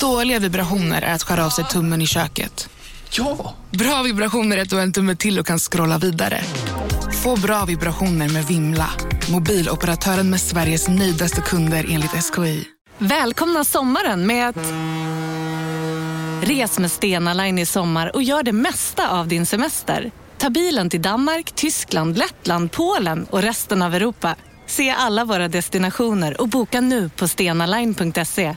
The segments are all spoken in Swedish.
Dåliga vibrationer är att skära av sig tummen i köket. Ja! Bra vibrationer är att du har en tumme till och kan scrolla vidare. Få bra vibrationer med Vimla. Mobiloperatören med Sveriges nöjdaste kunder enligt SKI. Välkomna sommaren med att... Res med Stena Line i sommar och gör det mesta av din semester. Ta bilen till Danmark, Tyskland, Lettland, Polen och resten av Europa. Se alla våra destinationer och boka nu på stenaline.se.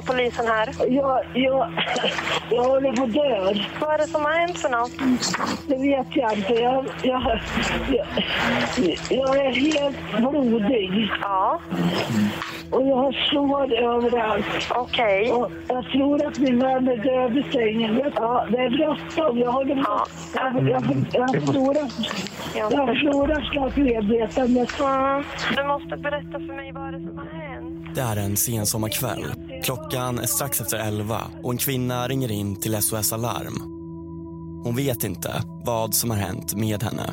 Var polisen här. Jag, jag, jag håller på att dö. Vad är det som har hänt för något? Det vet jag inte. Jag, jag, jag, jag är helt blodig. Ja. Och jag har sår överallt. Okej. Okay. Jag tror att min vän är död i sängen. Ja, det är bråttom. Jag håller på... Ja. Jag, jag, jag förlorar... Jag förlorar snart medvetandet. Mm. Du måste berätta för mig vad är det som har hänt. Det är en sensommarkväll. Klockan är strax efter elva och en kvinna ringer in till SOS Alarm. Hon vet inte vad som har hänt med henne.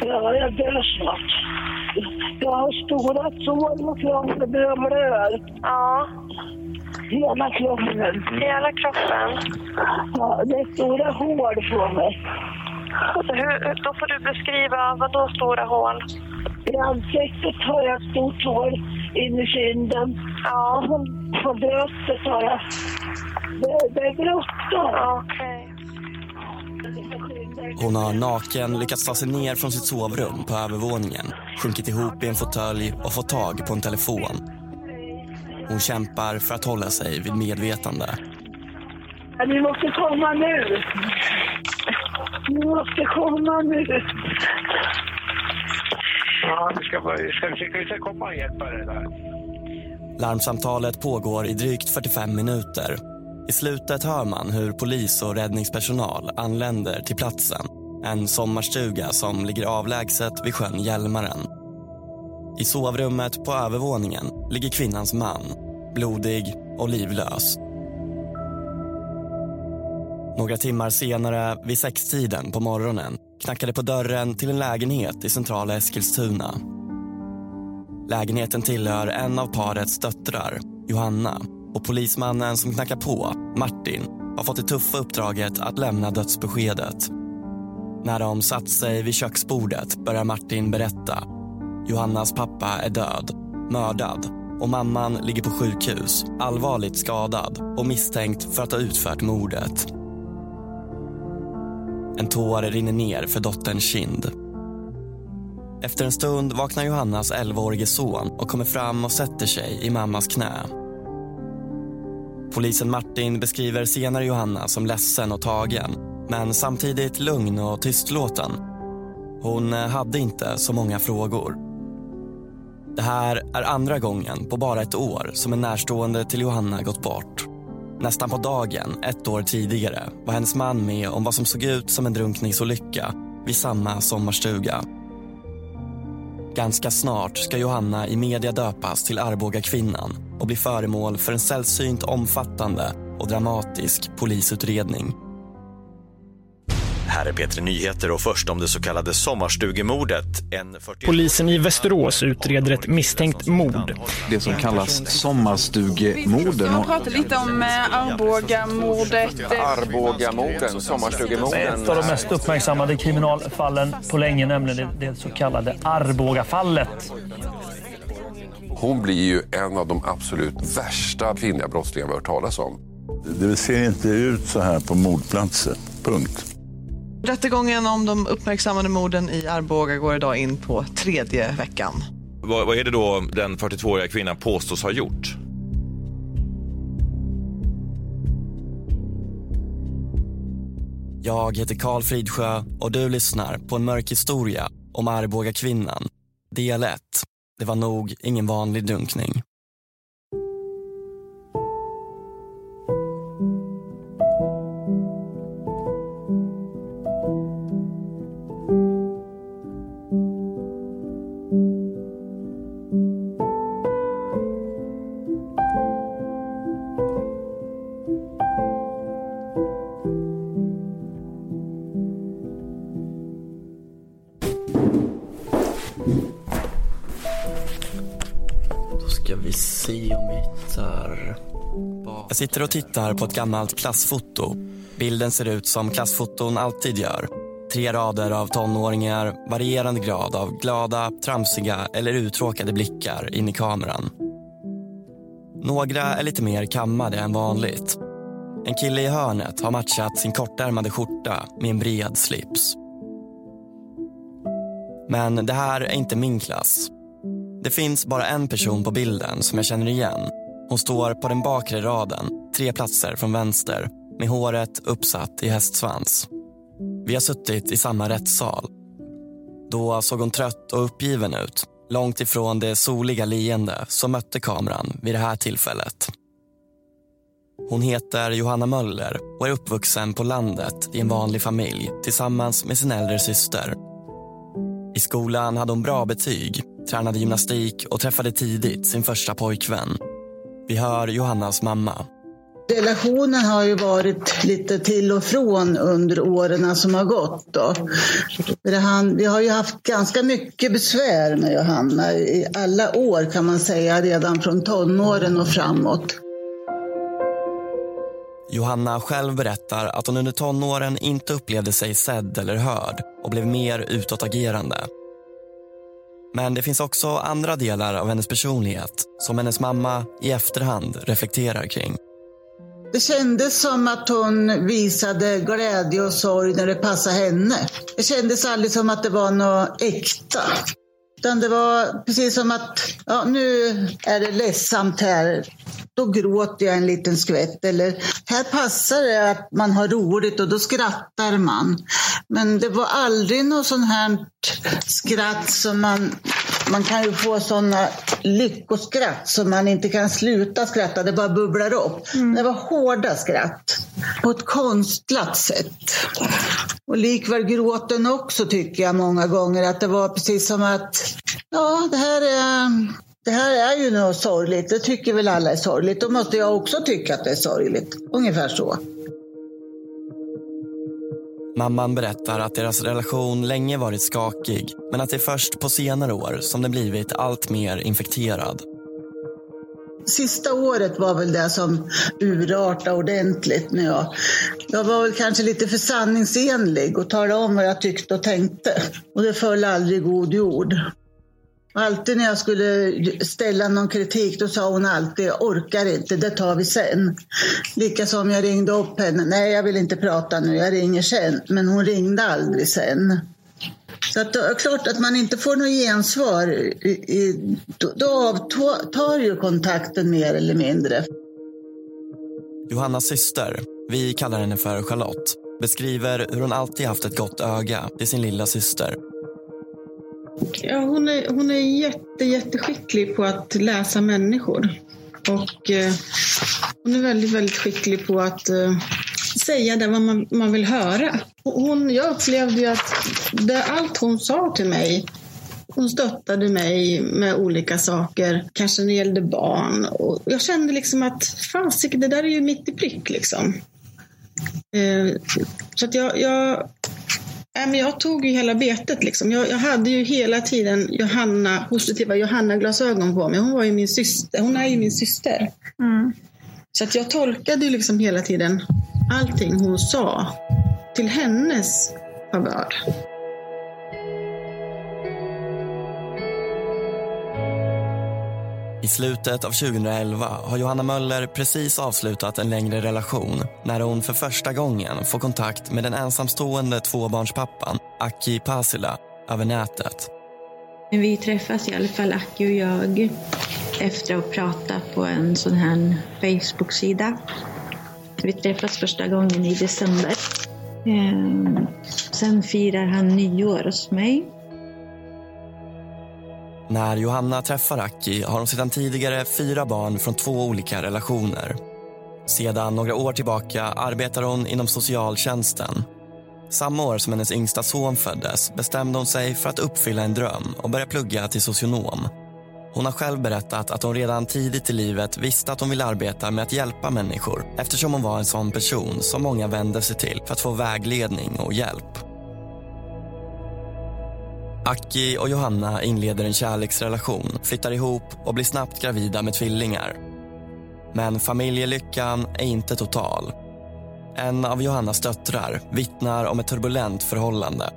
Ja, jag dör snart. Jag har stora sår och kroppen blöder. Ja. Hela kroppen. Hela kroppen? Ja, det är stora hål på mig. Alltså, hur, då får du beskriva, vad då stora hål? I ansiktet har jag ett stort hål in i kinden. Ja. På bröstet har jag. Det, det är bråttom. Okej. Hon har naken lyckats ta sig ner från sitt sovrum på övervåningen, sjunkit ihop i en fåtölj och fått tag på en telefon. Hon kämpar för att hålla sig vid medvetande. Ni måste komma nu. Ni måste komma nu. Ja, vi ska, vi ska, vi ska komma och hjälpa dig där. Larmsamtalet pågår i drygt 45 minuter. I slutet hör man hur polis och räddningspersonal anländer till platsen. En sommarstuga som ligger avlägset vid sjön Hjälmaren. I sovrummet på övervåningen ligger kvinnans man, blodig och livlös. Några timmar senare, vid sextiden på morgonen knackade på dörren till en lägenhet i centrala Eskilstuna. Lägenheten tillhör en av parets döttrar, Johanna och polismannen som knackar på, Martin, har fått det tuffa uppdraget att lämna dödsbeskedet. När de satt sig vid köksbordet börjar Martin berätta. Johannas pappa är död, mördad och mamman ligger på sjukhus, allvarligt skadad och misstänkt för att ha utfört mordet. En tår rinner ner för dotterns kind. Efter en stund vaknar Johannas 11-årige son och kommer fram och sätter sig i mammas knä. Polisen Martin beskriver senare Johanna som ledsen och tagen men samtidigt lugn och tystlåten. Hon eh, hade inte så många frågor. Det här är andra gången på bara ett år som en närstående till Johanna gått bort. Nästan på dagen, ett år tidigare, var hennes man med om vad som såg ut som en drunkningsolycka vid samma sommarstuga. Ganska snart ska Johanna i media döpas till Arboga kvinnan och bli föremål för en sällsynt omfattande och dramatisk polisutredning. Här är Peter Nyheter och först om det så kallade sommarstugemordet. En 40... Polisen i Västerås utreder ett misstänkt mord. Det som kallas sommarstugemorden. Vi ska prata lite om eh, Arbogamordet. Arbogamorden, sommarstugemorden. Ett av de mest uppmärksammade kriminalfallen på länge, nämligen det så kallade Arbogafallet. Hon blir ju en av de absolut värsta kvinnliga brottslingar vi har hört talas om. Det ser inte ut så här på mordplatser. Punkt. Rättegången om de uppmärksammade morden i Arboga går idag in på tredje veckan. Vad, vad är det då den 42-åriga kvinnan påstås ha gjort? Jag heter Karl Fridsjö och du lyssnar på en mörk historia om Arboga kvinnan. Del 1. Det var nog ingen vanlig dunkning. Jag sitter och tittar på ett gammalt klassfoto. Bilden ser ut som klassfoton alltid gör. Tre rader av tonåringar, varierande grad av glada, tramsiga eller uttråkade blickar in i kameran. Några är lite mer kammade än vanligt. En kille i hörnet har matchat sin kortärmade skjorta med en bred slips. Men det här är inte min klass. Det finns bara en person på bilden som jag känner igen. Hon står på den bakre raden, tre platser från vänster med håret uppsatt i hästsvans. Vi har suttit i samma rättssal. Då såg hon trött och uppgiven ut långt ifrån det soliga leende som mötte kameran vid det här tillfället. Hon heter Johanna Möller och är uppvuxen på landet i en vanlig familj tillsammans med sin äldre syster. I skolan hade hon bra betyg, tränade gymnastik och träffade tidigt sin första pojkvän. Vi hör Johannas mamma. Relationen har ju varit lite till och från under åren som har gått. Då. Vi har ju haft ganska mycket besvär med Johanna i alla år kan man säga, redan från tonåren och framåt. Johanna själv berättar att hon under tonåren inte upplevde sig sedd eller hörd och blev mer utåtagerande. Men det finns också andra delar av hennes personlighet som hennes mamma i efterhand reflekterar kring. Det kändes som att hon visade glädje och sorg när det passade henne. Det kändes aldrig som att det var något äkta. Utan det var precis som att, ja nu är det ledsamt här. Då gråter jag en liten skvätt. Eller här passar det att man har roligt och då skrattar man. Men det var aldrig något sånt här skratt som man man kan ju få sådana lyckoskratt som man inte kan sluta skratta, det bara bubblar upp. Mm. Det var hårda skratt på ett konstlat sätt. Och likväl gråten också tycker jag många gånger att det var precis som att ja, det här är det här är ju något sorgligt. Det tycker väl alla är sorgligt. Då måste jag också tycka att det är sorgligt. Ungefär så. Mamman berättar att deras relation länge varit skakig men att det är först på senare år som den blivit allt mer infekterad. Sista året var väl det som urartade ordentligt. När jag, jag var väl kanske lite för sanningsenlig och talade om vad jag tyckte och tänkte. Och det föll aldrig god jord. Alltid när jag skulle ställa någon kritik då sa hon alltid jag orkar inte, det tar vi sen. Likaså om jag ringde upp henne, nej jag vill inte prata nu, jag ringer sen. Men hon ringde aldrig sen. Så att det är klart att man inte får något gensvar, i, i, då, då avtar ju kontakten mer eller mindre. Johannas syster, vi kallar henne för Charlotte, beskriver hur hon alltid haft ett gott öga till sin lilla syster Ja, hon, är, hon är jätte, jätteskicklig på att läsa människor. Och eh, hon är väldigt, väldigt skicklig på att eh, säga det vad man, man vill höra. Hon, jag upplevde ju att det, allt hon sa till mig hon stöttade mig med olika saker, kanske när det gällde barn. Och jag kände liksom att fasiken, det där är ju mitt i prick liksom. Eh, så att jag, jag Nej, men jag tog ju hela betet. Liksom. Jag, jag hade ju hela tiden Johanna, positiva Johanna-glasögon på mig. Hon var ju min syster. Hon är ju min syster. Mm. Så att jag tolkade ju liksom hela tiden allting hon sa till hennes favör. I slutet av 2011 har Johanna Möller precis avslutat en längre relation när hon för första gången får kontakt med den ensamstående tvåbarnspappan Aki Pasila över nätet. Vi träffas i alla fall, Aki och jag, efter att ha pratat på en sån här Facebook-sida. Vi träffas första gången i december. Ehm, sen firar han nyår hos mig. När Johanna träffar Aki har hon sedan tidigare fyra barn från två olika relationer. Sedan några år tillbaka arbetar hon inom socialtjänsten. Samma år som hennes yngsta son föddes bestämde hon sig för att uppfylla en dröm och börja plugga till socionom. Hon har själv berättat att hon redan tidigt i livet visste att hon ville arbeta med att hjälpa människor eftersom hon var en sån person som många vände sig till för att få vägledning och hjälp. Aki och Johanna inleder en kärleksrelation, flyttar ihop och blir snabbt gravida med tvillingar. Men familjelyckan är inte total. En av Johannas döttrar vittnar om ett turbulent förhållande.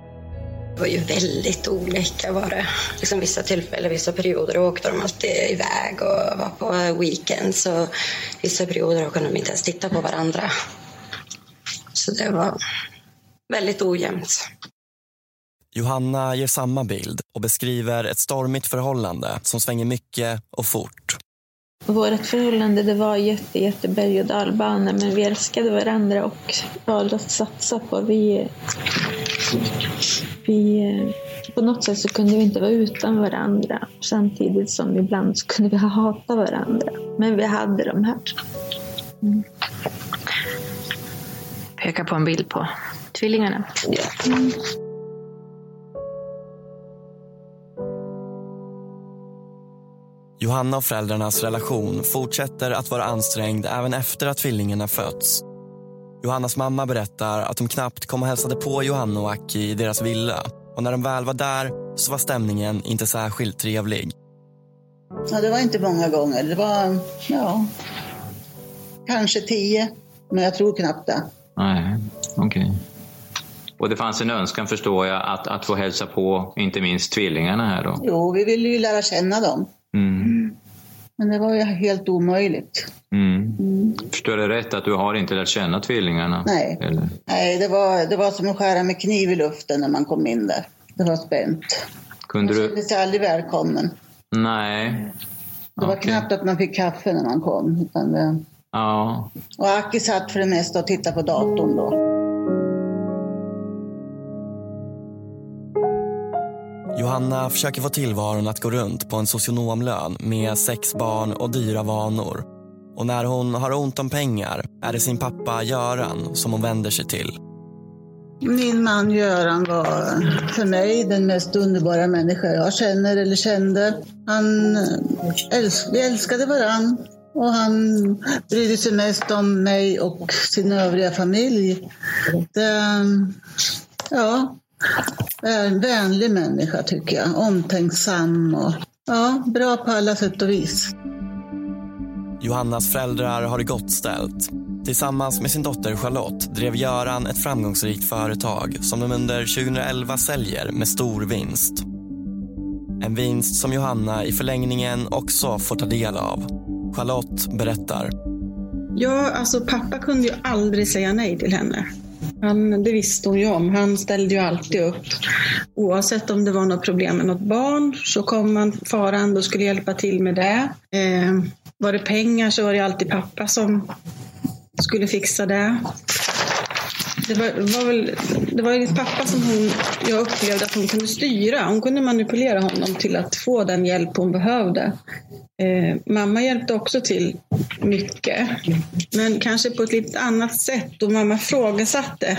Det var ju väldigt olika var det. Liksom vissa tillfällen, vissa perioder åkte de alltid iväg och var på weekends och vissa perioder kunde de inte ens titta på varandra. Så det var väldigt ojämnt. Johanna ger samma bild och beskriver ett stormigt förhållande som svänger mycket och fort. Vårt förhållande det var jätte, jätte berg och dalbana men vi älskade varandra och valde att satsa på. Vi, vi, på något sätt så kunde vi inte vara utan varandra samtidigt som ibland så kunde vi hata varandra. Men vi hade de här. Mm. Peka på en bild på tvillingarna. Mm. Johanna och föräldrarnas relation fortsätter att vara ansträngd även efter att tvillingarna fötts. Johannas mamma berättar att de knappt kom och hälsade på Johanna och Aki i deras villa. Och när de väl var där så var stämningen inte särskilt trevlig. Ja, det var inte många gånger. Det var, ja, kanske tio. Men jag tror knappt det. Nej, okej. Okay. Och det fanns en önskan, förstår jag, att, att få hälsa på inte minst tvillingarna här då? Jo, vi ville ju lära känna dem. Mm. Men det var ju helt omöjligt. Mm. Mm. Förstår jag rätt att du har inte lärt känna tvillingarna? Nej, Eller? Nej det, var, det var som att skära med kniv i luften när man kom in där. Det var spänt. Kunde man du... kände sig aldrig välkommen. Nej. Det var Okej. knappt att man fick kaffe när man kom. Utan det... Ja. Och Aki satt för det mesta och tittade på datorn då. Johanna försöker få tillvaron att gå runt på en socionomlön med sex barn och dyra vanor. Och när hon har ont om pengar är det sin pappa Göran som hon vänder sig till. Min man Göran var för mig den mest underbara människa jag känner eller kände. Han eh, älsk vi älskade varann och han brydde sig mest om mig och sin övriga familj. Det, ja, en vänlig människa tycker jag. Omtänksam och ja, bra på alla sätt och vis. Johannas föräldrar har det gott ställt. Tillsammans med sin dotter Charlotte drev Göran ett framgångsrikt företag som de under 2011 säljer med stor vinst. En vinst som Johanna i förlängningen också får ta del av. Charlotte berättar. Ja, alltså pappa kunde ju aldrig säga nej till henne. Han, det visste hon ju om. Han ställde ju alltid upp. Oavsett om det var något problem med något barn så kom han farande och skulle hjälpa till med det. Eh, var det pengar så var det alltid pappa som skulle fixa det. Det var, var väl, det var hennes pappa som hon, jag upplevde att hon kunde styra. Hon kunde manipulera honom till att få den hjälp hon behövde. Eh, mamma hjälpte också till mycket, men kanske på ett lite annat sätt. Och mamma frågasatte,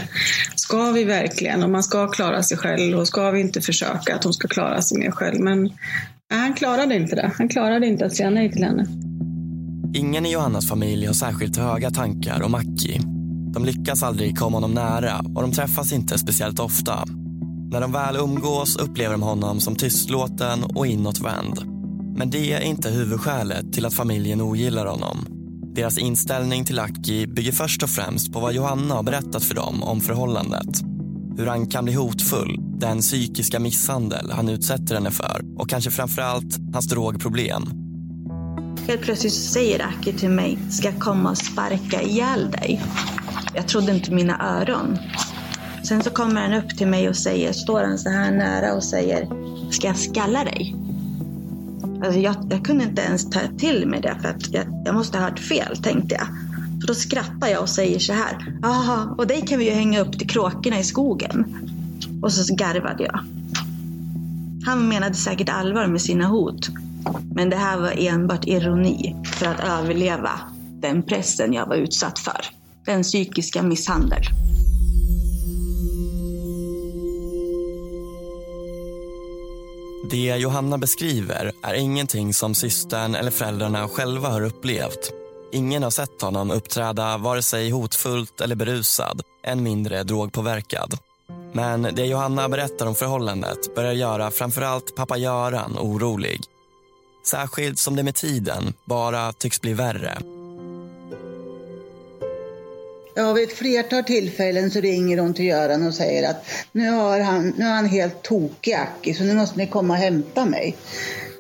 ska vi verkligen? Om man ska klara sig själv och ska vi inte försöka att hon ska klara sig mer själv? Men nej, han klarade inte det. Han klarade inte att säga nej till henne. Ingen i Johannas familj har särskilt höga tankar om Aki. De lyckas aldrig komma honom nära och de träffas inte speciellt ofta. När de väl umgås upplever de honom som tystlåten och inåtvänd. Men det är inte huvudskälet till att familjen ogillar honom. Deras inställning till Aki bygger först och främst på vad Johanna har berättat för dem om förhållandet. Hur han kan bli hotfull, den psykiska misshandel han utsätter henne för och kanske framförallt hans drogproblem. Helt plötsligt så säger Aki till mig, ska jag komma och sparka ihjäl dig? Jag trodde inte mina öron. Sen så kommer han upp till mig och säger, står han så här nära och säger, ska jag skalla dig? Alltså jag, jag kunde inte ens ta till mig det för att jag, jag måste ha hört fel tänkte jag. Så då skrattar jag och säger så här, jaha, och dig kan vi ju hänga upp till kråkorna i skogen. Och så garvade jag. Han menade säkert allvar med sina hot. Men det här var enbart ironi för att överleva den pressen jag var utsatt för. Den psykiska misshandel. Det Johanna beskriver är ingenting som systern eller föräldrarna själva har upplevt. Ingen har sett honom uppträda vare sig hotfullt eller berusad, än mindre drogpåverkad. Men det Johanna berättar om förhållandet börjar göra framförallt pappa Göran orolig. Särskilt som det med tiden bara tycks bli värre. Ja, vid ett flertal tillfällen så ringer hon till Göran och säger att nu, har han, nu är han helt tokig, Aki, så nu måste ni komma och hämta mig.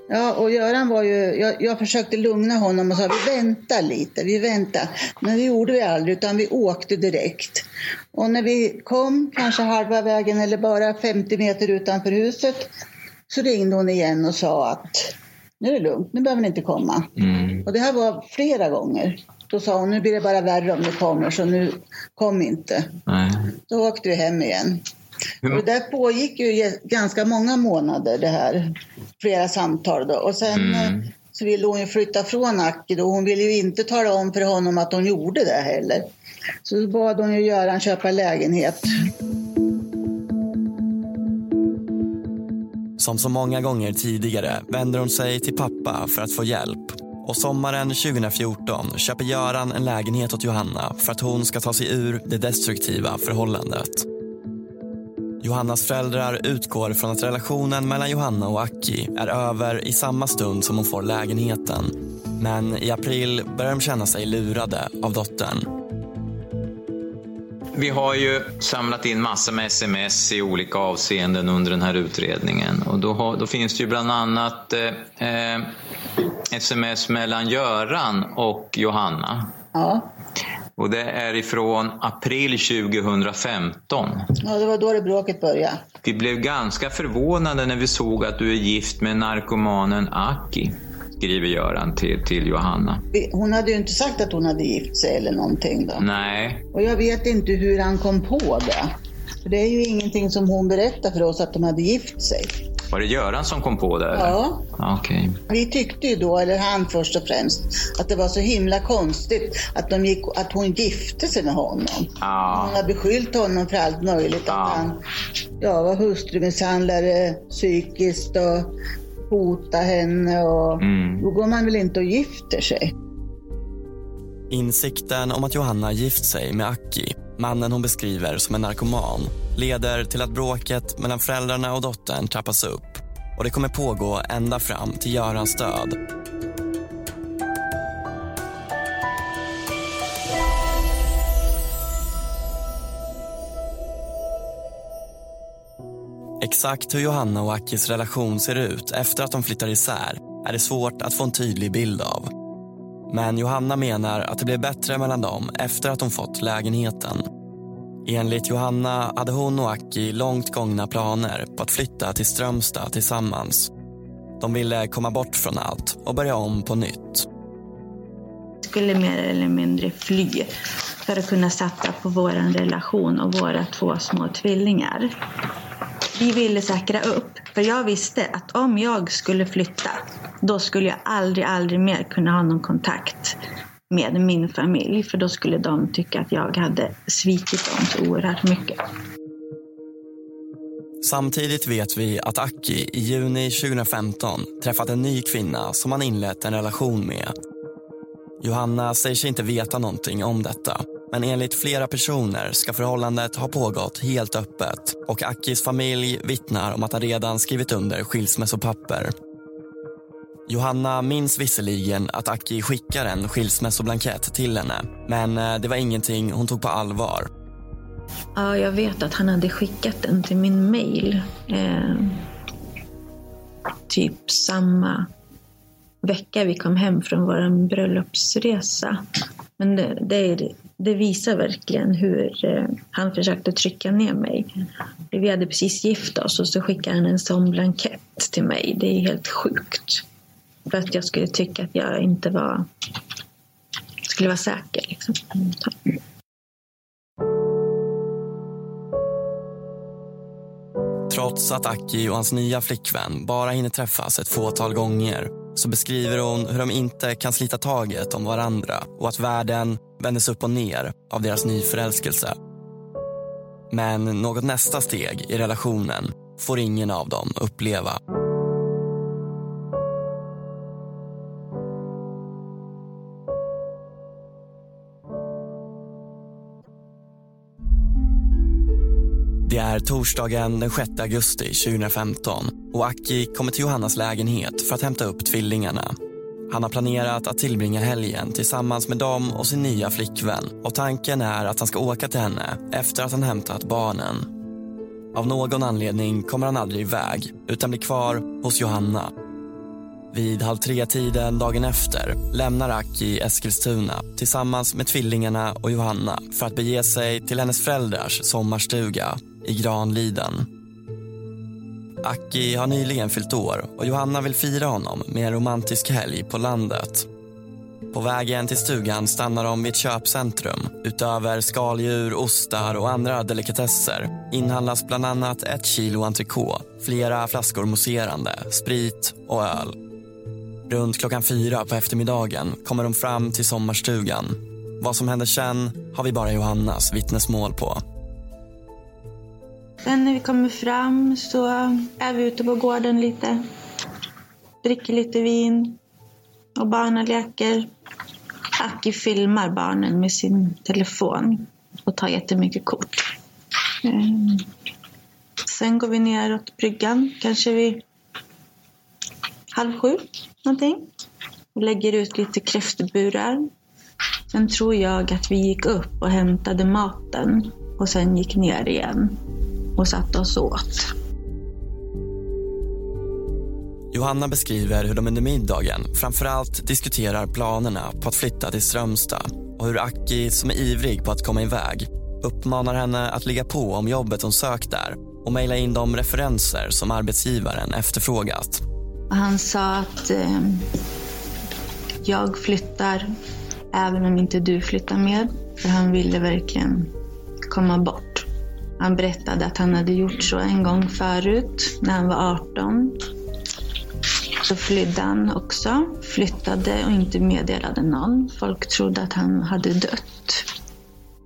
Ja, och Göran var ju, jag, jag försökte lugna honom och sa vi väntar lite, vi väntar. Men det gjorde vi aldrig, utan vi åkte direkt. Och när vi kom, kanske halva vägen eller bara 50 meter utanför huset, så ringde hon igen och sa att nu är det lugnt, nu behöver ni inte komma. Mm. Och det här var flera gånger. Då sa hon, nu blir det bara värre om ni kommer, så nu kom inte. Nej. Då åkte vi hem igen. Och det där pågick ju ganska många månader det här. Flera samtal då. Och sen Mm. eh, så ville hon ju flytta från Aki då. Hon ville ju inte tala om för honom att hon gjorde det heller. Så då bad hon ju Göran köpa lägenhet. Som så många gånger tidigare vänder hon sig till pappa för att få hjälp. Och sommaren 2014 köper Göran en lägenhet åt Johanna för att hon ska ta sig ur det destruktiva förhållandet. Johannas föräldrar utgår från att relationen mellan Johanna och Aki är över i samma stund som hon får lägenheten. Men i april börjar de känna sig lurade av dottern. Vi har ju samlat in massor med sms i olika avseenden under den här utredningen. Och då, har, då finns det ju bland annat eh, eh, sms mellan Göran och Johanna. Ja. Och det är ifrån april 2015. ja, det var då det bråket började. Vi blev ganska förvånade när vi såg att du är gift med narkomanen Aki, skriver Göran till, till Johanna. Hon hade ju inte sagt att hon hade gift sig eller någonting då. Nej, Och jag vet inte hur han kom på det. För det är ju ingenting som hon berättade för oss att de hade gift sig. var det Göran som kom på det? eller? Ja. Okej. Vi tyckte ju då, eller han först och främst, att det var så himla konstigt att, de gick, att hon gifte sig med honom. Ja. Hon har beskyllt honom för allt möjligt. Att han ja, var hustrumisshandlare psykiskt och hota henne. Och, Mm. Då går man väl inte och gifter sig. Insikten om att Johanna gift sig med Aki, mannen hon beskriver som en narkoman, leder till att bråket mellan föräldrarna och dottern trappas upp. Och det kommer pågå ända fram till Görans död. Exakt hur Johanna och Akis relation ser ut efter att de flyttar isär är det svårt att få en tydlig bild av. Men Johanna menar att det blev bättre mellan dem efter att de fått lägenheten. Enligt Johanna hade hon och Aki långt gångna planer på att flytta till Strömstad tillsammans. De ville komma bort från allt och börja om på nytt. skulle mer eller mindre fly för att kunna satsa på vår relation och våra två små tvillingar. Vi ville säkra upp, för jag visste att om jag skulle flytta då skulle jag aldrig, aldrig mer kunna ha någon kontakt med min familj för då skulle de tycka att jag hade svikit dem så oerhört mycket. Samtidigt vet vi att Aki i juni 2015 träffat en ny kvinna som han inlett en relation med. Johanna säger sig inte veta någonting om detta men enligt flera personer ska förhållandet ha pågått helt öppet och Akis familj vittnar om att han redan skrivit under skilsmässopapper. Johanna minns visserligen att Aki skickar en skilsmässoblankett till henne men eh, det var ingenting hon tog på allvar. Ja, jag vet att han hade skickat den till min mail. Eh, typ samma vecka vi kom hem från vår bröllopsresa. Men det, det, är- det visar verkligen hur eh, han försökte trycka ner mig. Vi hade precis gift oss och så skickade han en sån blankett till mig. Det är helt sjukt. För att jag skulle tycka att jag inte var skulle vara säker. Liksom. Trots att Aki och hans nya flickvän bara hinner träffas ett fåtal gånger så beskriver hon hur de inte kan slita taget om varandra och att världen vändes upp och ner av deras nyförälskelse. Men något nästa steg i relationen får ingen av dem uppleva. Det är torsdagen den 6 augusti 2015 och Aki kommer till Johannas lägenhet för att hämta upp tvillingarna. Han har planerat att tillbringa helgen tillsammans med dem och sin nya flickvän och tanken är att han ska åka till henne efter att han hämtat barnen. Av någon anledning kommer han aldrig iväg utan blir kvar hos Johanna. Vid halv tre-tiden dagen efter lämnar Aki Eskilstuna tillsammans med tvillingarna och Johanna för att bege sig till hennes föräldrars sommarstuga i Granliden. Aki har nyligen fyllt år och Johanna vill fira honom med en romantisk helg på landet. På vägen till stugan stannar de vid ett köpcentrum. Utöver skaldjur, ostar och andra delikatesser inhandlas bland annat ett kilo entrecote, flera flaskor mousserande, sprit och öl. Runt klockan fyra på eftermiddagen kommer de fram till sommarstugan. Vad som händer sen har vi bara Johannas vittnesmål på. Sen när vi kommer fram så är vi ute på gården lite. Dricker lite vin och barnen leker. Aki filmar barnen med sin telefon och tar jättemycket kort. Eh, sen går vi neråt bryggan, kanske vid halv sju någonting. Och lägger ut lite kräftburar. Sen tror jag att vi gick upp och hämtade maten och sen gick ner igen och satte oss åt. Johanna beskriver hur de under middagen framförallt diskuterar planerna på att flytta till Strömstad och hur Aki, som är ivrig på att komma iväg, uppmanar henne att ligga på om jobbet hon sökt där och mejla in de referenser som arbetsgivaren efterfrågat. Han sa att eh, jag flyttar även om inte du flyttar med. För han ville verkligen komma bort. Han berättade att han hade gjort så en gång förut när han var 18. Så flydde han också, flyttade och inte meddelade någon. Folk trodde att han hade dött.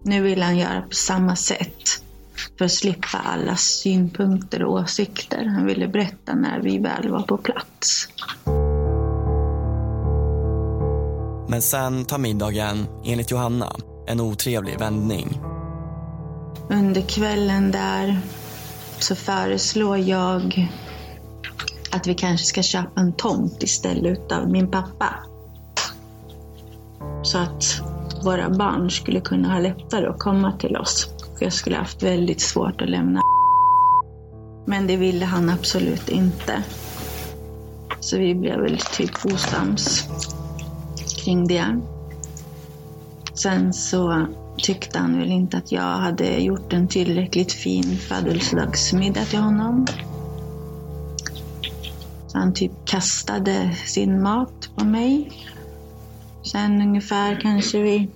Nu vill han göra på samma sätt för att slippa alla synpunkter och åsikter. Han ville berätta när vi väl var på plats. Men sen tar middagen, enligt Johanna, en otrevlig vändning. Under kvällen där så föreslår jag att vi kanske ska köpa en tomt istället av min pappa. Så att våra barn skulle kunna ha lättare att komma till oss. För jag skulle haft väldigt svårt att lämna Men det ville han absolut inte. Så vi blev väl typ osams kring det. Sen så tyckte han väl inte att jag hade gjort en tillräckligt fin födelsedagsmiddag till honom. Så han typ kastade sin mat på mig. Sen ungefär kanske vid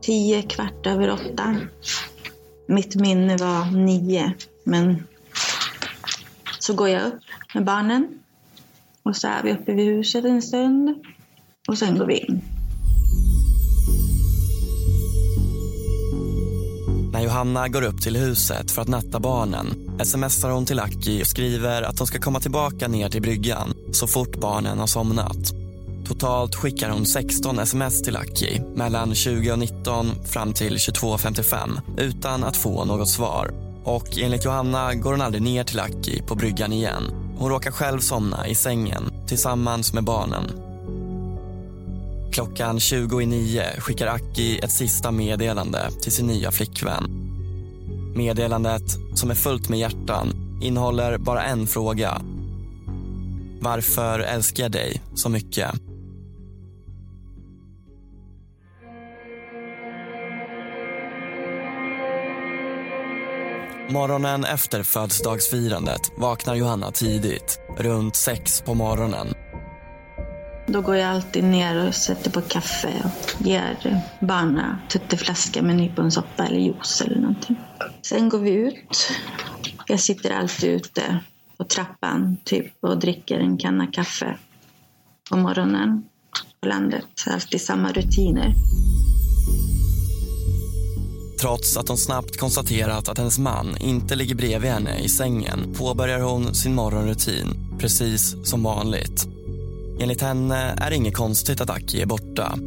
tio, kvart över åtta. Mitt minne var nio, men så går jag upp med barnen. Och så är vi uppe vid huset en stund. Och sen går vi in. Johanna går upp till huset för att natta barnen smsar hon till Aki och skriver att de ska komma tillbaka ner till bryggan så fort barnen har somnat. Totalt skickar hon 16 sms till Aki mellan 20.19 fram till 22.55 utan att få något svar. Och enligt Johanna går hon aldrig ner till Aki på bryggan igen. Hon råkar själv somna i sängen tillsammans med barnen. Klockan 20 i nio skickar Aki ett sista meddelande till sin nya flickvän. Meddelandet, som är fullt med hjärtan, innehåller bara en fråga. Varför älskar jag dig så mycket? Morgonen efter födelsedagsfirandet vaknar Johanna tidigt, runt sex på morgonen. Då går jag alltid ner och sätter på kaffe och ger barnen tutteflaska med nyponsoppa eller juice eller någonting. Sen går vi ut Jag sitter alltid ute på trappan typ och dricker en kanna kaffe på morgonen på landet. Alltid samma rutiner. Trots att hon snabbt konstaterat att hennes man inte ligger bredvid henne i sängen påbörjar hon sin morgonrutin precis som vanligt. Enligt henne är det inget konstigt att Aki är borta.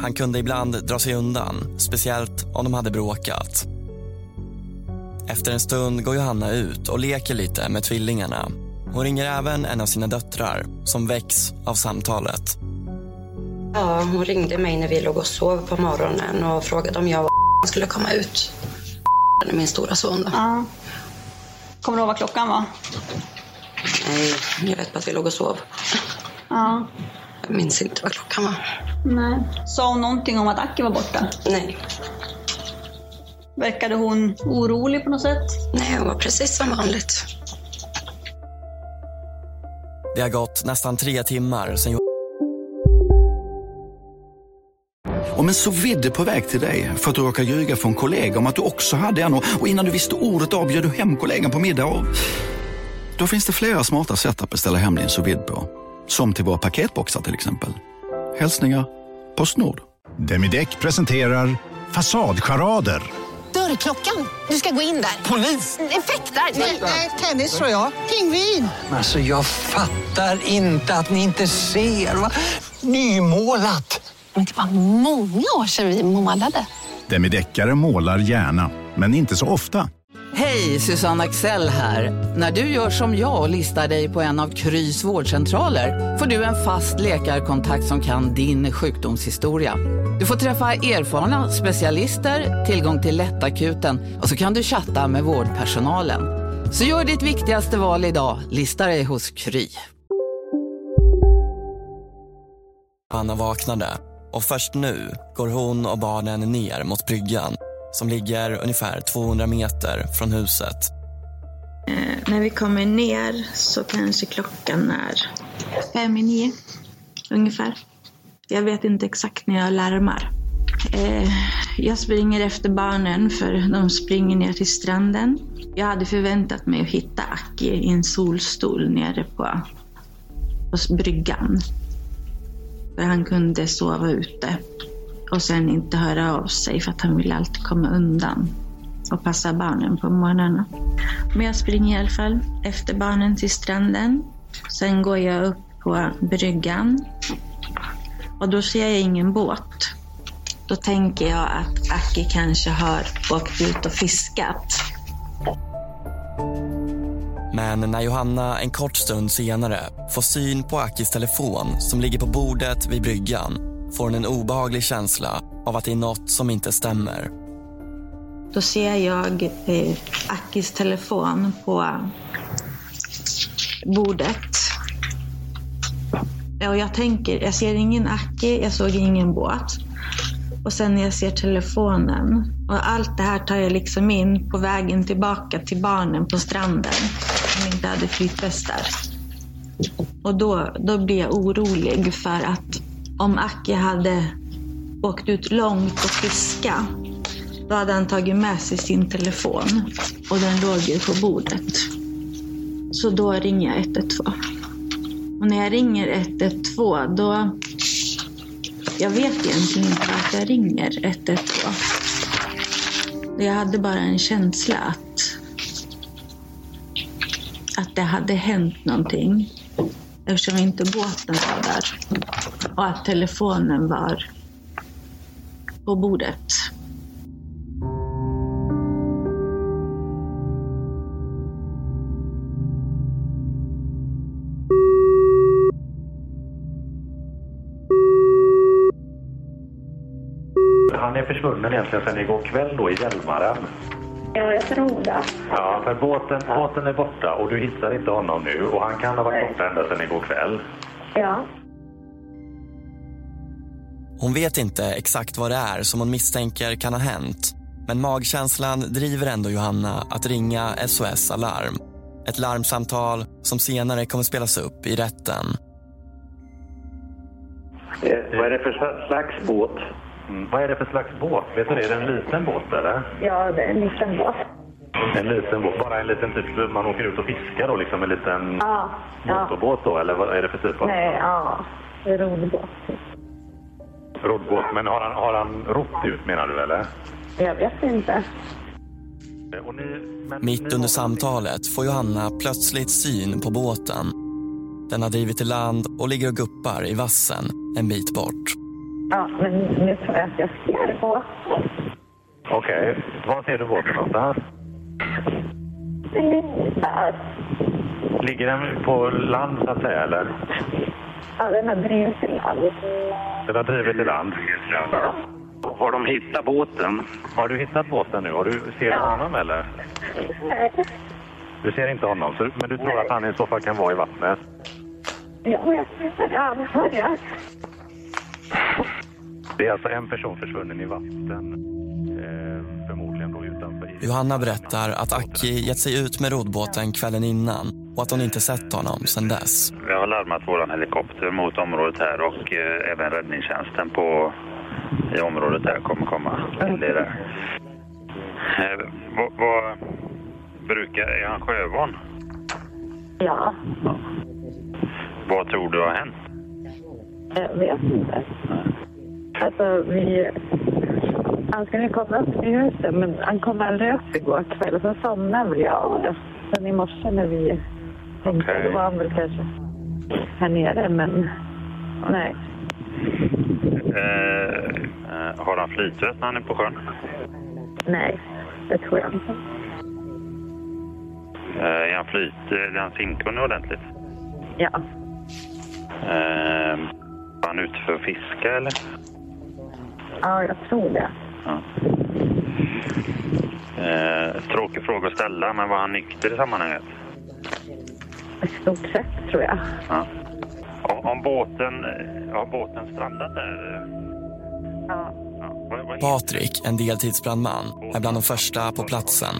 Han kunde ibland dra sig undan, speciellt om de hade bråkat. Efter en stund går Johanna ut och leker lite med tvillingarna. Hon ringer även en av sina döttrar som väcks av samtalet. Ja, hon ringde mig när vi låg och sov på morgonen och frågade om jag skulle komma ut. Min stora son då. Ja. Kommer du ihåg vad klockan var? Nej, jag vet bara att vi låg och sov. Ja. Jag minns inte vad klockan var. Nej. Sa hon någonting om att Aki var borta? Nej. Verkade hon orolig på något sätt? Nej, hon var precis som vanligt. Det har gått nästan tre timmar sen Om en så vidde på väg till dig för att du råkar ljuga från kollega om att du också hade en och innan du visste ordet av du hem kollegan på middag och... Då finns det flera smarta sätt att beställa hem din sous på. Som till våra paketboxar till exempel. Hälsningar Postnord. Demideck presenterar Fasadcharader. Dörrklockan. Du ska gå in där. Polis? Effektar? Nej, tennis tror jag. Pingvin. Alltså jag fattar inte att ni inte ser. Va? Nymålat. Men det var många år sedan vi målade. Demideckare målar gärna, men inte så ofta. Hej, Susanne Axel här. När du gör som jag och listar dig på en av Krys vårdcentraler får du en fast läkarkontakt som kan din sjukdomshistoria. Du får träffa erfarna specialister, tillgång till lättakuten och så kan du chatta med vårdpersonalen. Så gör ditt viktigaste val idag, lista dig hos Kry. Anna vaknade och först nu går hon och barnen ner mot bryggan som ligger ungefär 200 meter från huset. Eh, när vi kommer ner så kanske klockan är fem i nio, ungefär. Jag vet inte exakt när jag larmar. Eh, jag springer efter barnen för de springer ner till stranden. Jag hade förväntat mig att hitta Aki i en solstol nere på, på bryggan. För han kunde sova ute och sen inte höra av sig för att han vill alltid komma undan och passa barnen på morgnarna. Men jag springer i alla fall efter barnen till stranden. Sen går jag upp på bryggan och då ser jag ingen båt. Då tänker jag att Aki kanske har åkt ut och fiskat. Men när Johanna en kort stund senare får syn på Akis telefon som ligger på bordet vid bryggan får hon en obehaglig känsla av att det är något som inte stämmer. Då ser jag eh, Akis telefon på bordet. Och jag tänker, jag ser ingen Aki, jag såg ingen båt. Och sen när jag ser telefonen. Och allt det här tar jag liksom in på vägen tillbaka till barnen på stranden. Som inte hade flytvästar. Och då, då blir jag orolig för att om Aki hade åkt ut långt och fiska då hade han tagit med sig sin telefon och den låg ju på bordet. Så då ringer jag 112. Och när jag ringer 112 då... Jag vet egentligen inte att jag ringer 112. Jag hade bara en känsla att, att det hade hänt någonting. Eftersom inte båten var där. Och att telefonen var på bordet. Han är försvunnen egentligen sedan igår kväll då i Hjälmaren. Ja, jag tror det. Ja, för båten, båten är borta och du hittar inte honom nu och han kan ha varit borta ända sedan igår kväll. Ja. Hon vet inte exakt vad det är som hon misstänker kan ha hänt. Men magkänslan driver ändå Johanna att ringa SOS Alarm. Ett larmsamtal som senare kommer spelas upp i rätten. Eh, vad är det för slags båt? Mm. Vad är det för slags båt? Vet du det? Är det en liten båt eller? Ja, det är en liten båt. En liten båt, bara en liten typ, man åker ut och fiskar då liksom en liten Ja, ja. motorbåt då, eller vad är det för typ av Nej, ja. Det är roddbåt. roddbåt? Men har han, har han rott ut menar du eller? Jag vet inte. Och ni, Mitt under samtalet får Johanna plötsligt syn på båten. Den har drivit i land och ligger och guppar i vassen en bit bort. Ja, men nu tror jag att jag ser båt. Okej, var ser du båten någonstans? Där. Ligger den på land så att säga eller? Ja, den har drivit till land. Den har drivit i land? Har de hittat båten? Har du hittat båten nu? Har du, ser du honom eller? Nej. Du ser inte honom, så, men du tror att han i så fall kan vara i vattnet? Jag vet inte. Det är alltså en person försvunnen i vatten. Eh, förmodligen då utanför. Johanna berättar att Aki gett sig ut med roddbåten kvällen innan och att hon inte sett honom sedan dess. Vi har larmat vår helikopter mot området här och eh, även räddningstjänsten på, i området här kommer komma till där. Eh, vad, vad brukar, är han sjövan? Ja, Vad tror du har hänt? jag vet inte. Alltså, vi... Han skulle komma upp till huset, men han kom aldrig upp igår kväll. Så somnade väl jag av det. Sen i morse när vi tänkte, då var han väl kanske här nere, men nej. Eh, eh, har han flytväst när han är på sjön? Nej, det tror jag inte. Eh, är han flyt, är han simkunnig ordentligt? Ja. Eh, var han ute för att fiska eller? Ja, jag tror det. Ja. Eh, tråkig fråga att ställa, men var han nykter i sammanhanget? I stort sett, tror jag. Ja. Om, om båten, har båten strandat där? Ja. Patrik, en deltidsbrandman, är bland de första på platsen.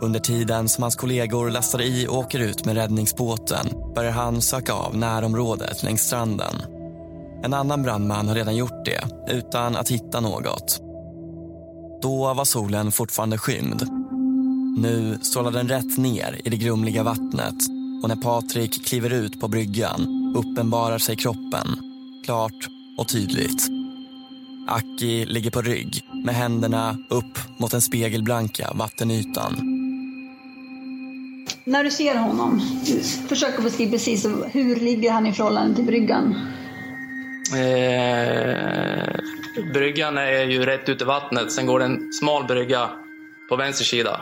Under tiden som hans kollegor lastar i och åker ut med räddningsbåten börjar han söka av närområdet längs stranden. En annan brandman har redan gjort det, utan att hitta något. Då var solen fortfarande skymd. Nu strålar den rätt ner i det grumliga vattnet och när Patrik kliver ut på bryggan uppenbarar sig kroppen, klart och tydligt. Aki ligger på rygg med händerna upp mot den spegelblanka vattenytan. När du ser honom, försök att beskriva precis hur ligger han i förhållande till bryggan. Eh, bryggan är ju rätt ut i vattnet. Sen går det en smal brygga på vänster sida.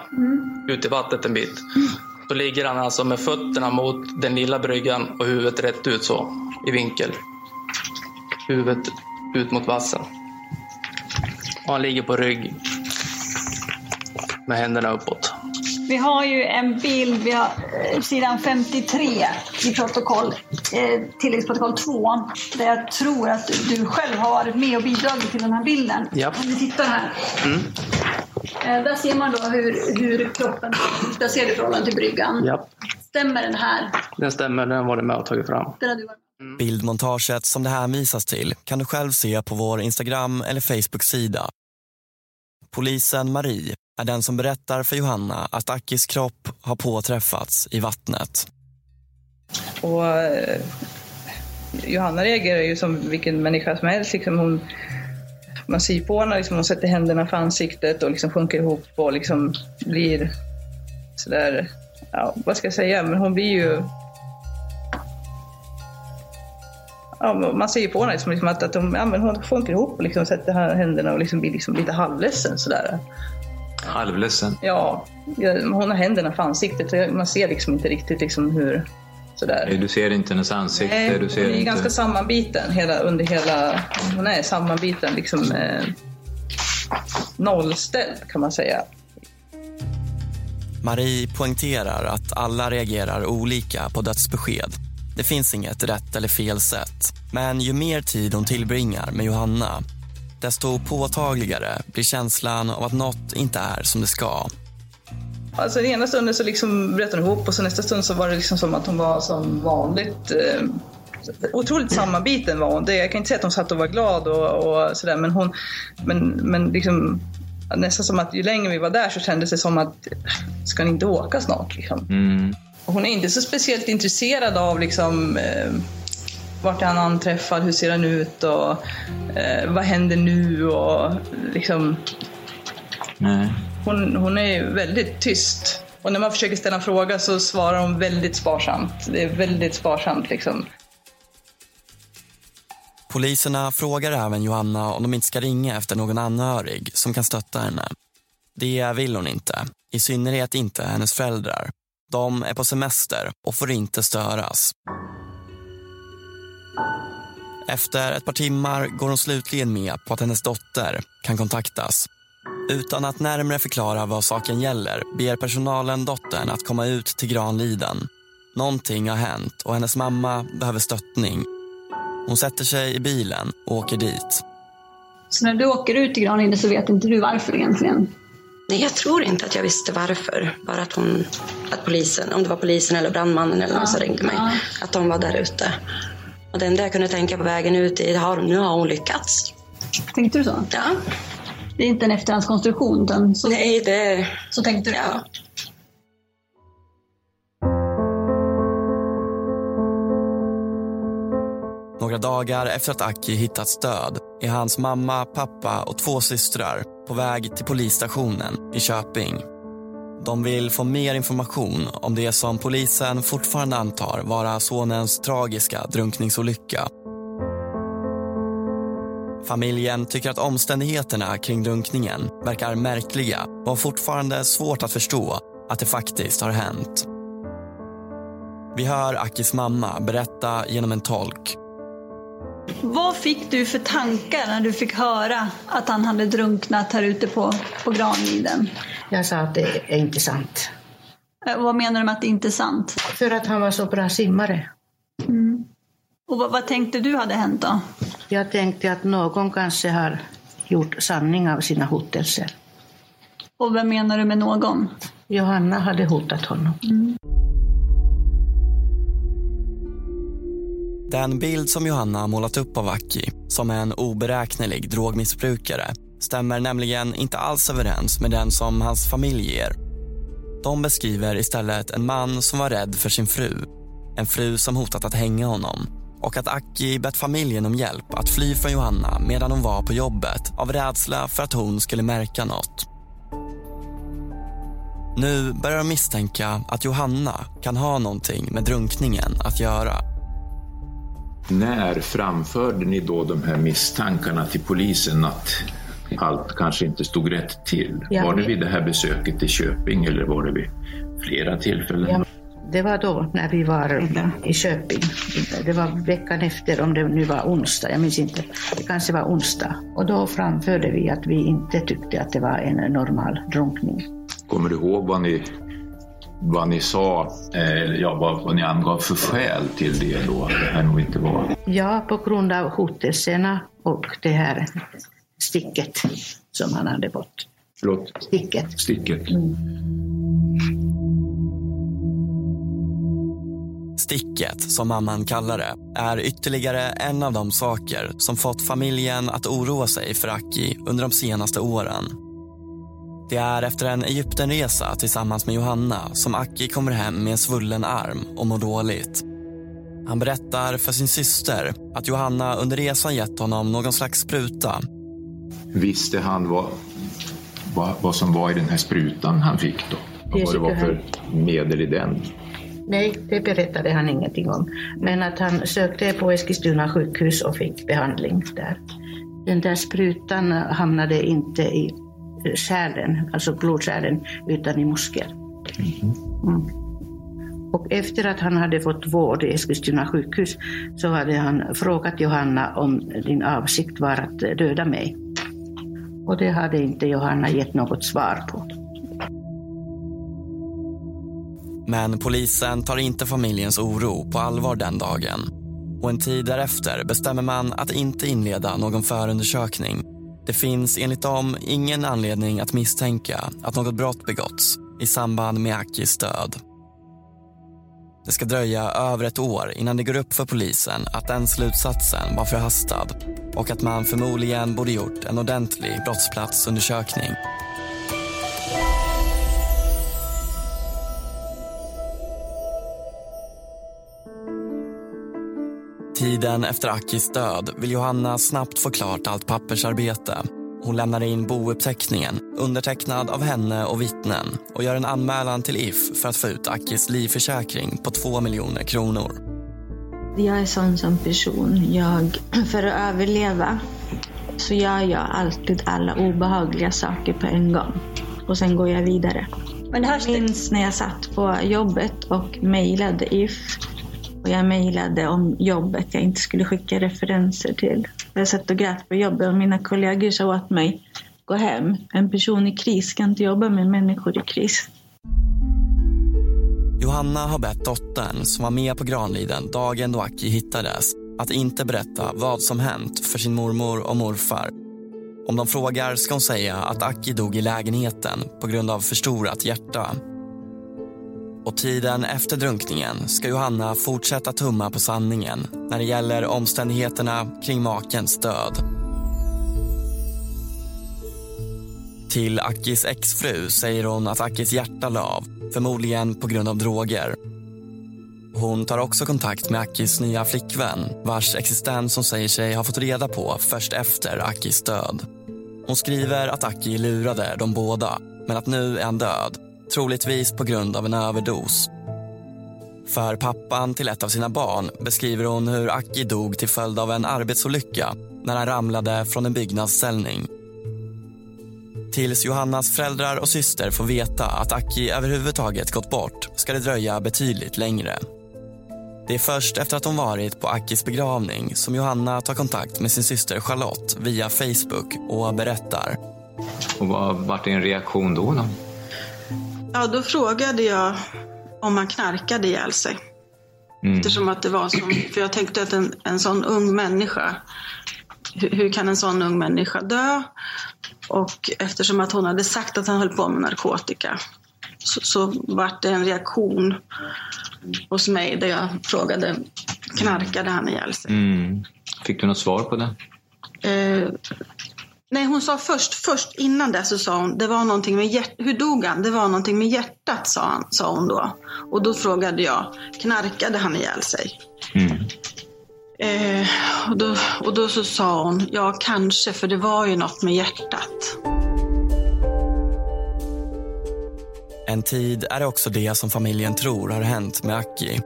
Ut i vattnet en bit. Då ligger han alltså med fötterna mot den lilla bryggan och huvudet rätt ut så. I vinkel. Huvudet ut mot vassen. Och han ligger på rygg. Med händerna uppåt. Vi har ju en bild, vi har eh, sidan 53 i protokoll, eh, tilläggsprotokoll 2, där jag tror att du själv har varit med och bidragit till den här bilden. Ja. Om vi tittar här. Mm. Eh, där ser man då hur, hur kroppen där ser i förhållande till bryggan. Ja, Stämmer den här? den stämmer. Den har varit med och tagit fram. Den har du varit Bildmontaget som det här visas till kan du själv se på vår Instagram eller Facebook-sida. Polisen Marie är den som berättar för Johanna att Akis kropp har påträffats i vattnet. Och eh, Johanna reagerar ju som vilken människa som helst. Liksom hon, man ser på henne, liksom, hon sätter händerna för ansiktet och liksom sjunker ihop och liksom blir sådär, ja, vad ska jag säga, men hon blir ju Ja, man ser ju på henne liksom, liksom att, att hon, ja, men hon sjunker ihop och liksom sätter händerna och liksom blir liksom lite halvledsen sådär. Halvledsen. Ja, hon har händerna för ansiktet och man ser liksom inte riktigt liksom hur sådär. Du ser inte hennes ansikte. Nej, du ser hon är inte... ganska sammanbiten hela, under hela... Hon är sammanbiten, liksom eh, nollställd kan man säga. Marie poängterar att alla reagerar olika på dödsbesked. Det finns inget rätt eller fel sätt. Men ju mer tid hon tillbringar med Johanna desto påtagligare blir känslan av att något inte är som det ska. Alltså den ena stunden så liksom bröt hon ihop och så nästa stund så var det liksom som att hon var som vanligt. Eh, otroligt sammanbiten var hon. Det, jag kan inte säga att hon satt och var glad och, och sådär men hon, men, men liksom nästan som att ju längre vi var där så kändes det som att ska ni inte åka snart? Liksom. Mm. Hon är inte så speciellt intresserad av liksom, eh, vart är han anträffad, hur ser han ut och eh, vad händer nu och liksom Nej. hon, hon är väldigt tyst. Och när man försöker ställa en fråga så svarar hon väldigt sparsamt. Det är väldigt sparsamt liksom. Poliserna frågar även Johanna om de inte ska ringa efter någon anhörig som kan stötta henne. Det vill hon inte, i synnerhet inte hennes föräldrar. De är på semester och får inte störas. Efter ett par timmar går hon slutligen med på att hennes dotter kan kontaktas. Utan att närmare förklara vad saken gäller ber personalen dottern att komma ut till Granliden. Någonting har hänt och hennes mamma behöver stöttning. Hon sätter sig i bilen och åker dit. Så när du åker ut till Granliden så vet inte du varför egentligen? Nej, jag tror inte att jag visste varför. Bara att hon, att polisen, om det var polisen eller brandmannen eller någon som ringde mig, att de var där ute. Och det enda jag kunde tänka på vägen ut är, har, nu har hon lyckats. Tänkte du så? Ja. Det är inte en efterhandskonstruktion utan så, Nej, det... så tänkte du? Ja. Några dagar efter att Aki hittats död är hans mamma, pappa och två systrar på väg till polisstationen i Köping. De vill få mer information om det som polisen fortfarande antar vara sonens tragiska drunkningsolycka. Familjen tycker att omständigheterna kring drunkningen verkar märkliga och har fortfarande svårt att förstå att det faktiskt har hänt. Vi hör Akis mamma berätta genom en tolk vad fick du för tankar när du fick höra att han hade drunknat här ute på, på Granliden? Jag sa att det är inte sant. Eh, Vad menar du med att det inte är sant? För att han var så bra simmare. Mm. Och vad, vad tänkte du hade hänt då? Jag tänkte att någon kanske har gjort sanning av sina hotelser. Och vem menar du med någon? Johanna hade hotat honom. Den bild som Johanna har målat upp av Aki som en oberäknelig drogmissbrukare stämmer nämligen inte alls överens med den som hans familj ger. De beskriver istället en man som var rädd för sin fru. En fru som hotat att hänga honom och att Aki bett familjen om hjälp att fly från Johanna medan hon var på jobbet av rädsla för att hon skulle märka något. Nu börjar de misstänka att Johanna kan ha någonting med drunkningen att göra. När framförde ni då de här misstankarna till polisen att allt kanske inte stod rätt till? Ja, var det vid det här besöket i Köping eller var det vid flera tillfällen? Ja, det var då när vi var i Köping. Det var veckan efter, om det nu var onsdag, jag minns inte. Det kanske var onsdag. Och då framförde vi att vi inte tyckte att det var en normal drunkning. Kommer du ihåg vad ni, vad ni sa, eh, ja, vad, vad ni angav för skäl till det då? Det här nog inte var... Ja, på grund av hotelserna och det här sticket som han hade fått. Förlåt? Sticket. Sticket. Sticket, som mamman kallar det, är ytterligare en av de saker som fått familjen att oroa sig för Aki under de senaste åren. Det är efter en Egyptenresa tillsammans med Johanna som Aki kommer hem med en svullen arm och mår dåligt. Han berättar för sin syster att Johanna under resan gett honom någon slags spruta. Visste han vad, vad, vad som var i den här sprutan han fick då? Och vad det var för medel i den? Nej, det berättade han ingenting om. Men att han sökte på Eskilstuna sjukhus och fick behandling där. Den där sprutan hamnade inte i kärlen, alltså blodkärlen, utan i muskler. Mm. Och efter att han hade fått vård i Eskilstuna sjukhus så hade han frågat Johanna om din avsikt var att döda mig. Och det hade inte Johanna gett något svar på. Men polisen tar inte familjens oro på allvar den dagen. Och en tid därefter bestämmer man att inte inleda någon förundersökning. Det finns enligt dem ingen anledning att misstänka att något brott begåtts i samband med Akis död. Det ska dröja över ett år innan det går upp för polisen att den slutsatsen var förhastad och att man förmodligen borde gjort en ordentlig brottsplatsundersökning. Tiden efter Akis död vill Johanna snabbt få klart allt pappersarbete. Hon lämnar in bouppteckningen, undertecknad av henne och vittnen och gör en anmälan till If för att få ut Akis livförsäkring på 2 miljoner kronor. Jag är sån som person. Jag, för att överleva så gör jag alltid alla obehagliga saker på en gång. Och sen går jag vidare. Men det här jag minns när jag satt på jobbet och mejlade If. Och jag mejlade om jobbet jag inte skulle skicka referenser till. Jag satt och grät på jobbet och mina kollegor sa åt mig gå hem. En person i kris ska inte jobba med människor i kris. Johanna har bett dottern, som var med på Granliden dagen då Aki hittades, att inte berätta vad som hänt för sin mormor och morfar. Om de frågar ska hon säga att Aki dog i lägenheten på grund av förstorat hjärta. Och tiden efter drunkningen ska Johanna fortsätta tumma på sanningen när det gäller omständigheterna kring makens död. Till Akis exfru säger hon att Akis hjärta lav, av, förmodligen på grund av droger. Hon tar också kontakt med Akis nya flickvän vars existens hon säger sig ha fått reda på först efter Akis död. Hon skriver att Aki lurade de båda, men att nu är han död troligtvis på grund av en överdos. För pappan till ett av sina barn beskriver hon hur Aki dog till följd av en arbetsolycka när han ramlade från en byggnadsställning. Tills Johannas föräldrar och syster får veta att Aki överhuvudtaget gått bort ska det dröja betydligt längre. Det är först efter att hon varit på Akis begravning som Johanna tar kontakt med sin syster Charlotte via Facebook och berättar. Och vad vart din reaktion då? då? Ja, då frågade jag om han knarkade ihjäl sig. Mm. Eftersom att det var som, för jag tänkte att en, en sån ung människa, hur, hur kan en sån ung människa dö? Och eftersom att hon hade sagt att han höll på med narkotika så, så vart det en reaktion hos mig där jag frågade, knarkade han ihjäl sig? Mm. Fick du något svar på det? Eh, nej, hon sa först, först innan det så sa hon, det var någonting med hjärtat. Hur dog han? Det var någonting med hjärtat, sa, han, sa hon då. Och då frågade jag, knarkade han ihjäl sig? Mm. Eh, och, då, och då så sa hon, ja kanske, för det var ju något med hjärtat. En tid är det också det som familjen tror har hänt med Aki.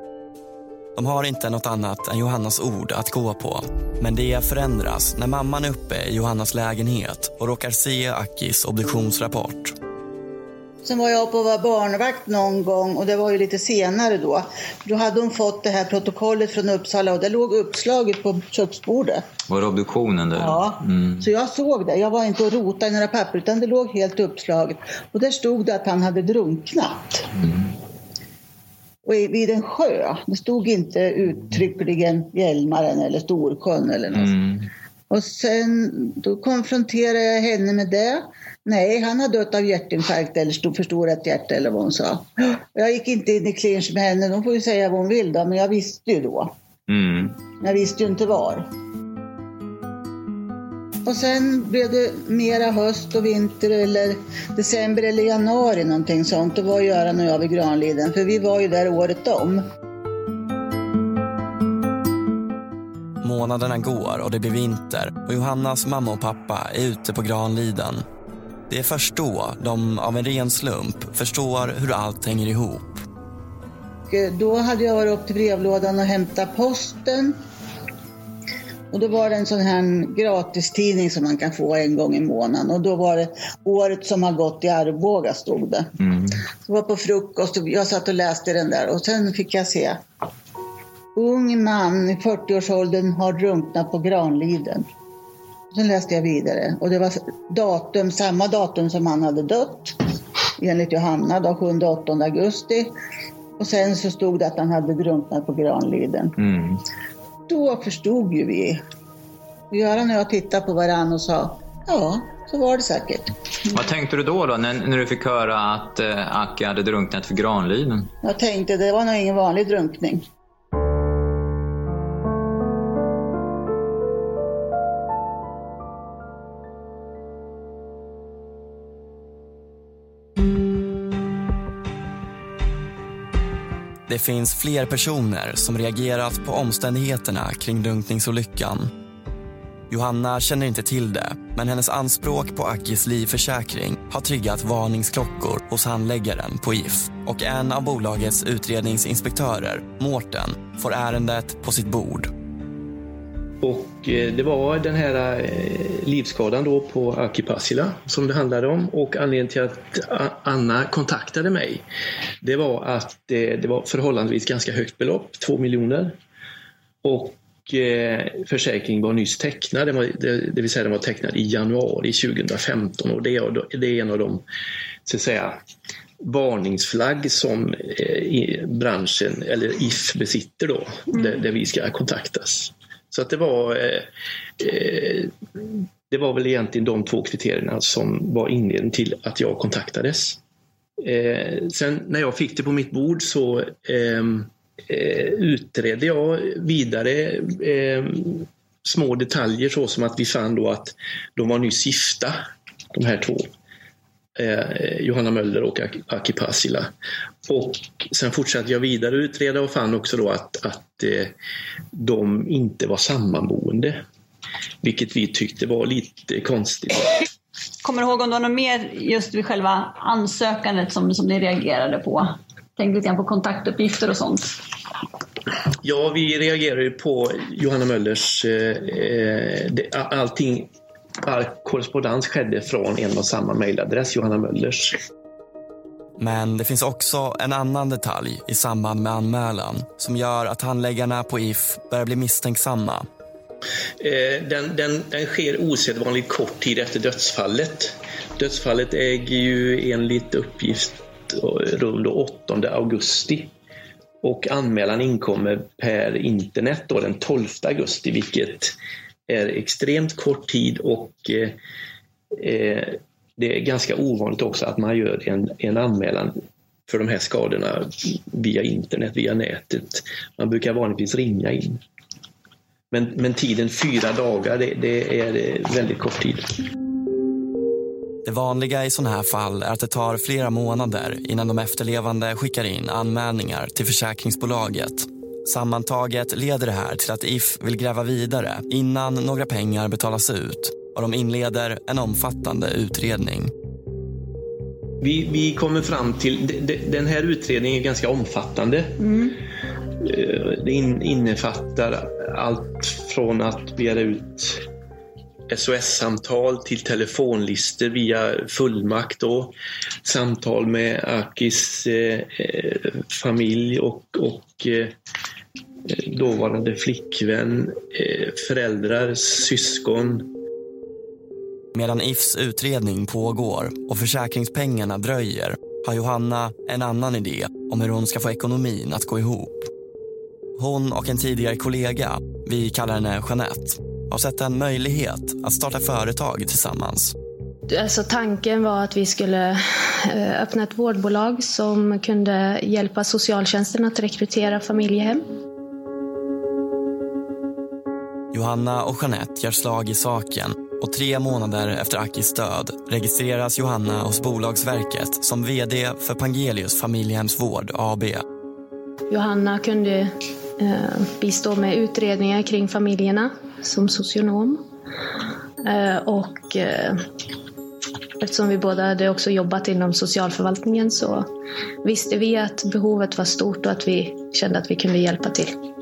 De har inte något annat än Johannas ord att gå på. Men det förändras när mamman är uppe i Johannas lägenhet och råkar se Akis obduktionsrapport. Sen var jag på att vara barnvakt någon gång och det var ju lite senare då. Då hade hon fått det här protokollet från Uppsala och det låg uppslaget på köksbordet. Var det obduktionen? Där? Ja. Mm. Så jag såg det. Jag var inte och rotade i några papper utan det låg helt uppslaget. Och där stod det att han hade drunknat. Och i- vid en sjö. Det stod inte uttryckligen Hjälmaren eller Storsjön eller något. Mm. Och sen då konfronterade jag henne med det. Nej, han har dött av hjärtinfarkt eller stor- förstorat hjärta eller vad hon sa. Jag gick inte in i clinch med henne. De får ju säga vad hon vill då, men jag visste ju då. Mm. Jag visste ju inte var. Och sen blev det mera höst och vinter eller december eller januari någonting sånt. Då var Göran och jag vid Granliden, för vi var ju där året om. Månaderna går och det blir vinter och Johannas mamma och pappa är ute på Granliden. Det är först då de av en ren slump förstår hur allt hänger ihop. Eh, då hade jag varit upp till brevlådan och hämtat posten. Och då var det en sån här gratistidning som man kan få en gång i månaden. Och då var det året som har gått i Arboga stod det. Mm. Det var på frukost och jag satt och läste den där och sen fick jag se. Ung man i 40-årsåldern har drunknat på Granliden. Sen läste jag vidare och det var datum, samma datum som han hade dött. Enligt Johanna då, 7-8 augusti. Och sen så stod det att han hade drunknat på Granliden. Mm. Då förstod ju vi. Göran och jag tittade på varandra och sa, ja, så var det säkert. Vad tänkte du då, då när, när du fick höra att eh, Aki hade drunknat för Granliden? Jag tänkte det var nog ingen vanlig drunkning. Det finns fler personer som reagerat på omständigheterna kring drunkningsolyckan. Johanna känner inte till det, men hennes anspråk på Akis livförsäkring har triggat varningsklockor hos handläggaren på If. Och en av bolagets utredningsinspektörer, Mårten, får ärendet på sitt bord. Och eh, det var den här eh, livsskadan då på Aki Passila som det handlade om och anledningen till att Anna kontaktade mig det var att det var förhållandevis ganska högt belopp, 2 miljoner. Och eh, försäkringen var nyss tecknad, den var, det vill säga den var tecknad i januari 2015 och det är, det är en av de så att säga, varningsflagg som branschen, eller If, besitter då, mm. där, där vi ska kontaktas. Så att det var eh, eh, det var väl egentligen de två kriterierna som var inledningen till att jag kontaktades. Eh, sen när jag fick det på mitt bord så ehm, eh, utredde jag vidare eh, små detaljer så som att vi fann då att de var nyss gifta, de här två. Eh, Johanna Möller och Aki Pasila. Och sen fortsatte jag vidare utreda och fann också då att, att eh, de inte var sammanboende. Vilket vi tyckte var lite konstigt. Kommer du ihåg om det var något mer just vid själva ansökandet som, som ni reagerade på? Tänk lite grann på kontaktuppgifter och sånt. Ja, vi reagerade ju på Johanna Möllers... Eh, eh det, allting All korrespondens skedde från en och samma mejladress, Johanna Möllers. Men det finns också en annan detalj i samband med anmälan som gör att handläggarna på If börjar bli misstänksamma. Eh, den, den, den sker osedvanligt kort tid efter dödsfallet. Dödsfallet äger ju enligt uppgift rum 8 augusti. Och anmälan inkommer per internet då den 12 augusti, vilket är extremt kort tid och eh, eh, det är ganska ovanligt också att man gör en, en anmälan för de här skadorna via internet, via nätet. Man brukar vanligtvis ringa in. Men, men tiden fyra dagar, det, det är väldigt kort tid. Det vanliga i sådana här fall är att det tar flera månader innan de efterlevande skickar in anmälningar till försäkringsbolaget Sammantaget leder det här till att If vill gräva vidare innan några pengar betalas ut och de inleder en omfattande utredning. Vi, vi kommer fram till, den här utredningen är ganska omfattande. Mm. Eh, det innefattar allt från att begära ut SOS-samtal till telefonlistor via fullmakt. Då. Samtal med Akis eh, eh familj och, och eh, dåvarande flickvän, eh, föräldrar, syskon. Medan Ifs utredning pågår och försäkringspengarna dröjer har Johanna en annan idé om hur hon ska få ekonomin att gå ihop. Hon och en tidigare kollega, vi kallar henne Jeanette, har sett en möjlighet att starta företag tillsammans. Alltså, tanken var att vi skulle eh, öppna ett vårdbolag som kunde hjälpa socialtjänsten att rekrytera familjehem. Johanna och Jeanette gör slag i saken och tre månader efter Akis död registreras Johanna hos Bolagsverket som VD för Pangelius familjehemsvård AB. Johanna kunde eh, bistå med utredningar kring familjerna som socionom. Eh, och eh, eftersom vi båda hade också jobbat inom socialförvaltningen så visste vi att behovet var stort och att vi kände att vi kunde hjälpa till.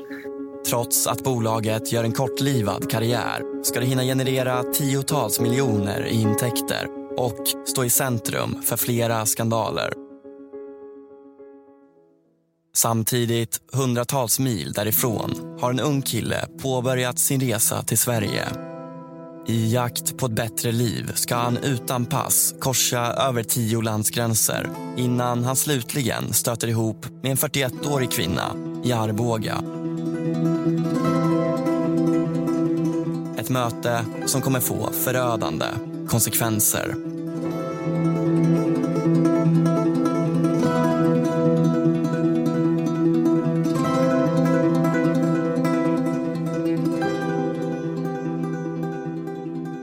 Trots att bolaget gör en kortlivad karriär ska det hinna generera tiotals miljoner i intäkter och stå i centrum för flera skandaler. Samtidigt, hundratals mil därifrån, har en ung kille påbörjat sin resa till Sverige. I jakt på ett bättre liv ska han utan pass korsa över tio landsgränser innan han slutligen stöter ihop med en 41-årig kvinna i Arboga ett möte som kommer få förödande konsekvenser.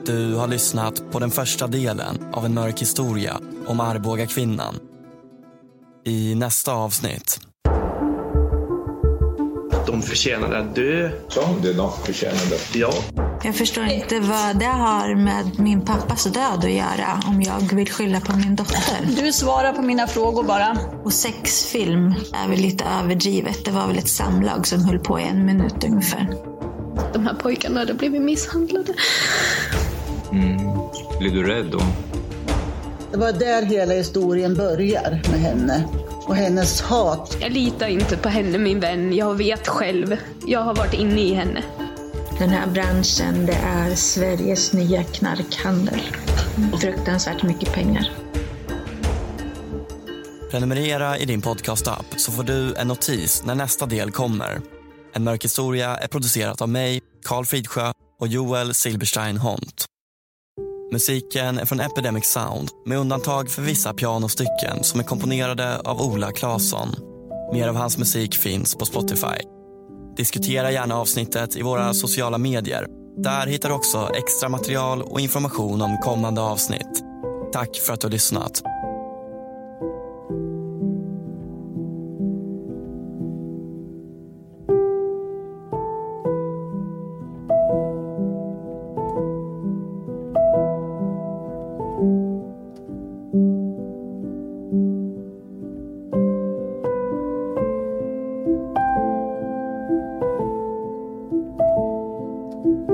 Du har lyssnat på den första delen av en mörk historia om Arboga kvinnan. I nästa avsnitt. De förtjänade att dö. Ja, det är de förtjänade. Ja. Jag förstår inte vad det har med min pappas död att göra om jag vill skylla på min dotter. Du svarar på mina frågor bara. Och sexfilm är väl lite överdrivet. Det var väl ett samlag som höll på i en minut ungefär. De här pojkarna hade blivit misshandlade. Mm. Blir du rädd då? Det var där hela historien börjar med henne. Och hennes hat. Jag litar inte på henne min vän. Jag vet själv. Jag har varit inne i henne. Den här branschen, det är Sveriges nya knarkhandel. Fruktansvärt mycket pengar. Prenumerera i din podcastapp så får du en notis när nästa del kommer. En mörk historia är producerat av mig, Karl Fridsjö och Joel Silberstein Hont. Musiken är från Epidemic Sound med undantag för vissa pianostycken som är komponerade av Ola Claesson. Mer av hans musik finns på Spotify. Diskutera gärna avsnittet i våra sociala medier. Där hittar du också extra material och information om kommande avsnitt. Tack för att du har lyssnat. Hej!